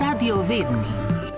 Radio vedni.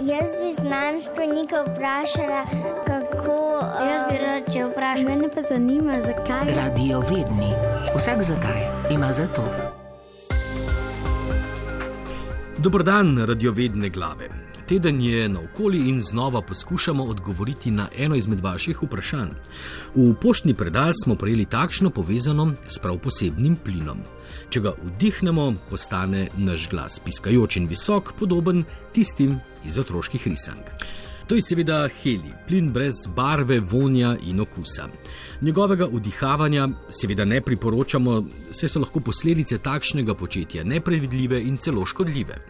Jaz bi znanstvenika vprašala, kako. Jaz bi rad če vprašal. Mene pa zanima, zakaj. Radio vedni. Vsak zakaj ima za to. Dobrodan, radiovedne glave. Teden je naokoli in znova poskušamo odgovoriti na eno izmed vaših vprašanj. V poštni predal smo prejeli takšno povezano s prav posebnim plinom. Če ga vdihnemo, postane naš glas piskajoč in visok, podoben tistim iz otroških risank. To je seveda heli, plin brez barve, vonja in okusa. Njegovega vdihavanja seveda ne priporočamo, saj so lahko posledice takšnega početja neprevidljive in celo škodljive.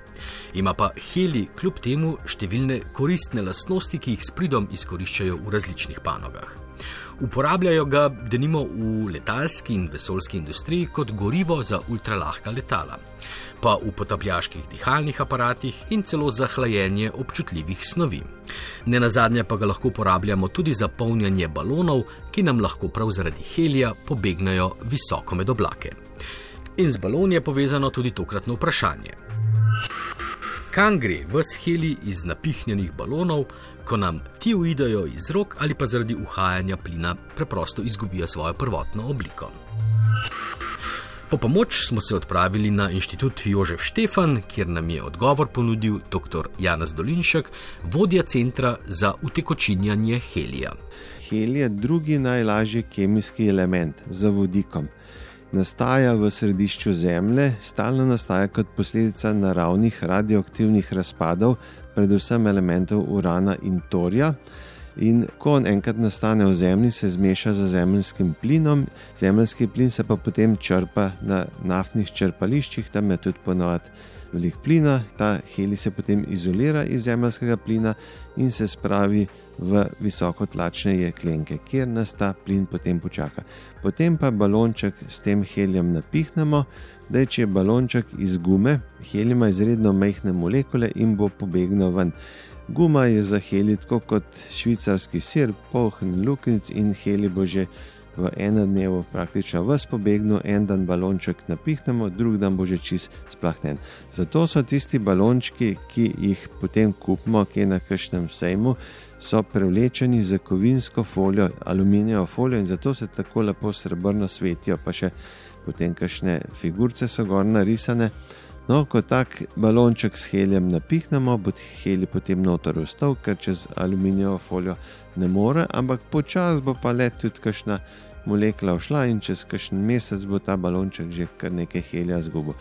Ima pa heli kljub temu številne koristne lastnosti, ki jih s pridom izkoriščajo v različnih panogah. Uporabljajo ga denimo v letalski in vesoljski industriji kot gorivo za ultralahka letala, pa v potapljaških dihalnih aparatih in celo za hlajenje občutljivih snovi. Ne na zadnje pa ga lahko uporabljamo tudi za polnjanje balonov, ki nam lahko prav zaradi helija pobegnajo visoko med oblake. In z baloni je povezano tudi tokratno vprašanje. Kam gre v sheli iz napihnjenih balonov, ko nam ti uidejo iz rok ali pa zaradi uhajanja plina preprosto izgubijo svojo prvotno obliko? Po pomoč smo se odpravili na inštitut Jožef Štefan, kjer nam je odgovor ponudil dr. Janez Dolinšek, vodja centra za utekočinjanje helija. Helij je drugi najlažji kemijski element za vodikom nastaja v središču Zemlje, stalno nastaja kot posledica naravnih radioaktivnih razpadov, predvsem elementov urana in torja. In ko on enkrat nastane v Zemlji, se zmeša z zemljskim plinom, zemljski plin se pa potem črpa na naftnih črpališčih, tam je tudi ponovadi velik plina, ta heli se potem izolira iz zemljskega plina in se spravi v visokotlačne jeklenke, kjer nas ta plin potem počaka. Potem pa balonček s tem helijem napihnemo, da je če je balonček iz gume, heli ima izredno majhne molekule in bo pobegnil ven. Guma je za heli tako kot švicarski sir, poln luknjic in heli bo že v enem dnevu praktično vse pobegnil, en dan balonček napihnemo, drug dan bo že čist splahnen. Zato so tisti balončki, ki jih potem kupimo, ki je na kršnem sejmu, so prevlečeni za kovinsko folijo, aluminijevo folijo in zato se tako lepo srebrno svetijo, pa še potem kakšne figurice so gor narisane. No, ko tak balonček s helijem napihnemo, bo heli potem notor vstal, ker čez aluminijevo folijo ne more, ampak počasi bo pa let tudi kakšna molekula všla in čez kakšen mesec bo ta balonček že kar nekaj helija zgubil.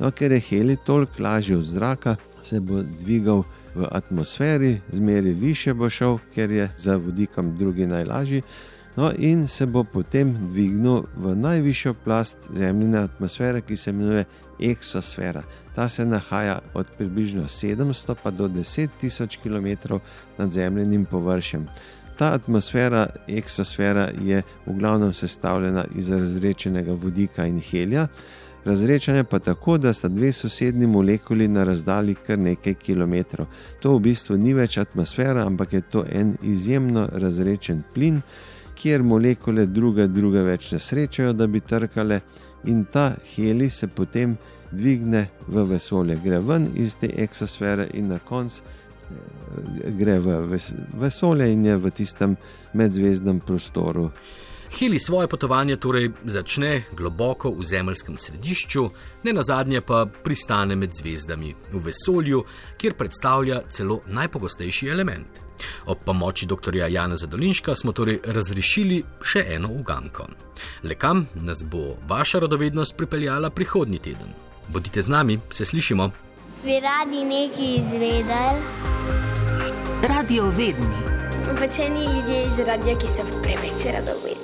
No, ker je heli toliko lažji od zraka, se bo dvigal v atmosferi, zmeri više bo šel, ker je za vodikom drugi najlažji. No, in se bo potem dvignil v najvišjo plast zemljine atmosfere, ki se imenuje eksosfera. Ta se nahaja od približno 700 pa do 10 tisoč km nad zemljenim površjem. Ta atmosfera, eksosfera, je v glavnem sestavljena iz razrečenega vodika in helija, razrečena pa tako, da sta dve sosednji molekuli na razdalji kar nekaj kilometrov. To v bistvu ni več atmosfera, ampak je to en izjemno razrečen plin, kjer molekule druga druga več ne srečajo, da bi trkale, in ta heli se potem dvigne v vesolje, gre ven iz te eksosfere in na koncu gre v vesolje in je v tistem medzvezdnem prostoru. Heli svoje potovanje torej začne globoko v zemeljskem središču, ne na zadnje pa pristane med zvezdami v vesolju, kjer predstavlja celo najpogostejši element. Ob pomoči dr. Jana Zadolinška smo torej razrešili še eno uganko. Le kam nas bo vaša radovednost pripeljala prihodnji teden? Bodite z nami, se slišimo. Bi radi nekaj izvedeli? Radio vedni. Pečeni ljudje iz radia, ki so preveč radovedni.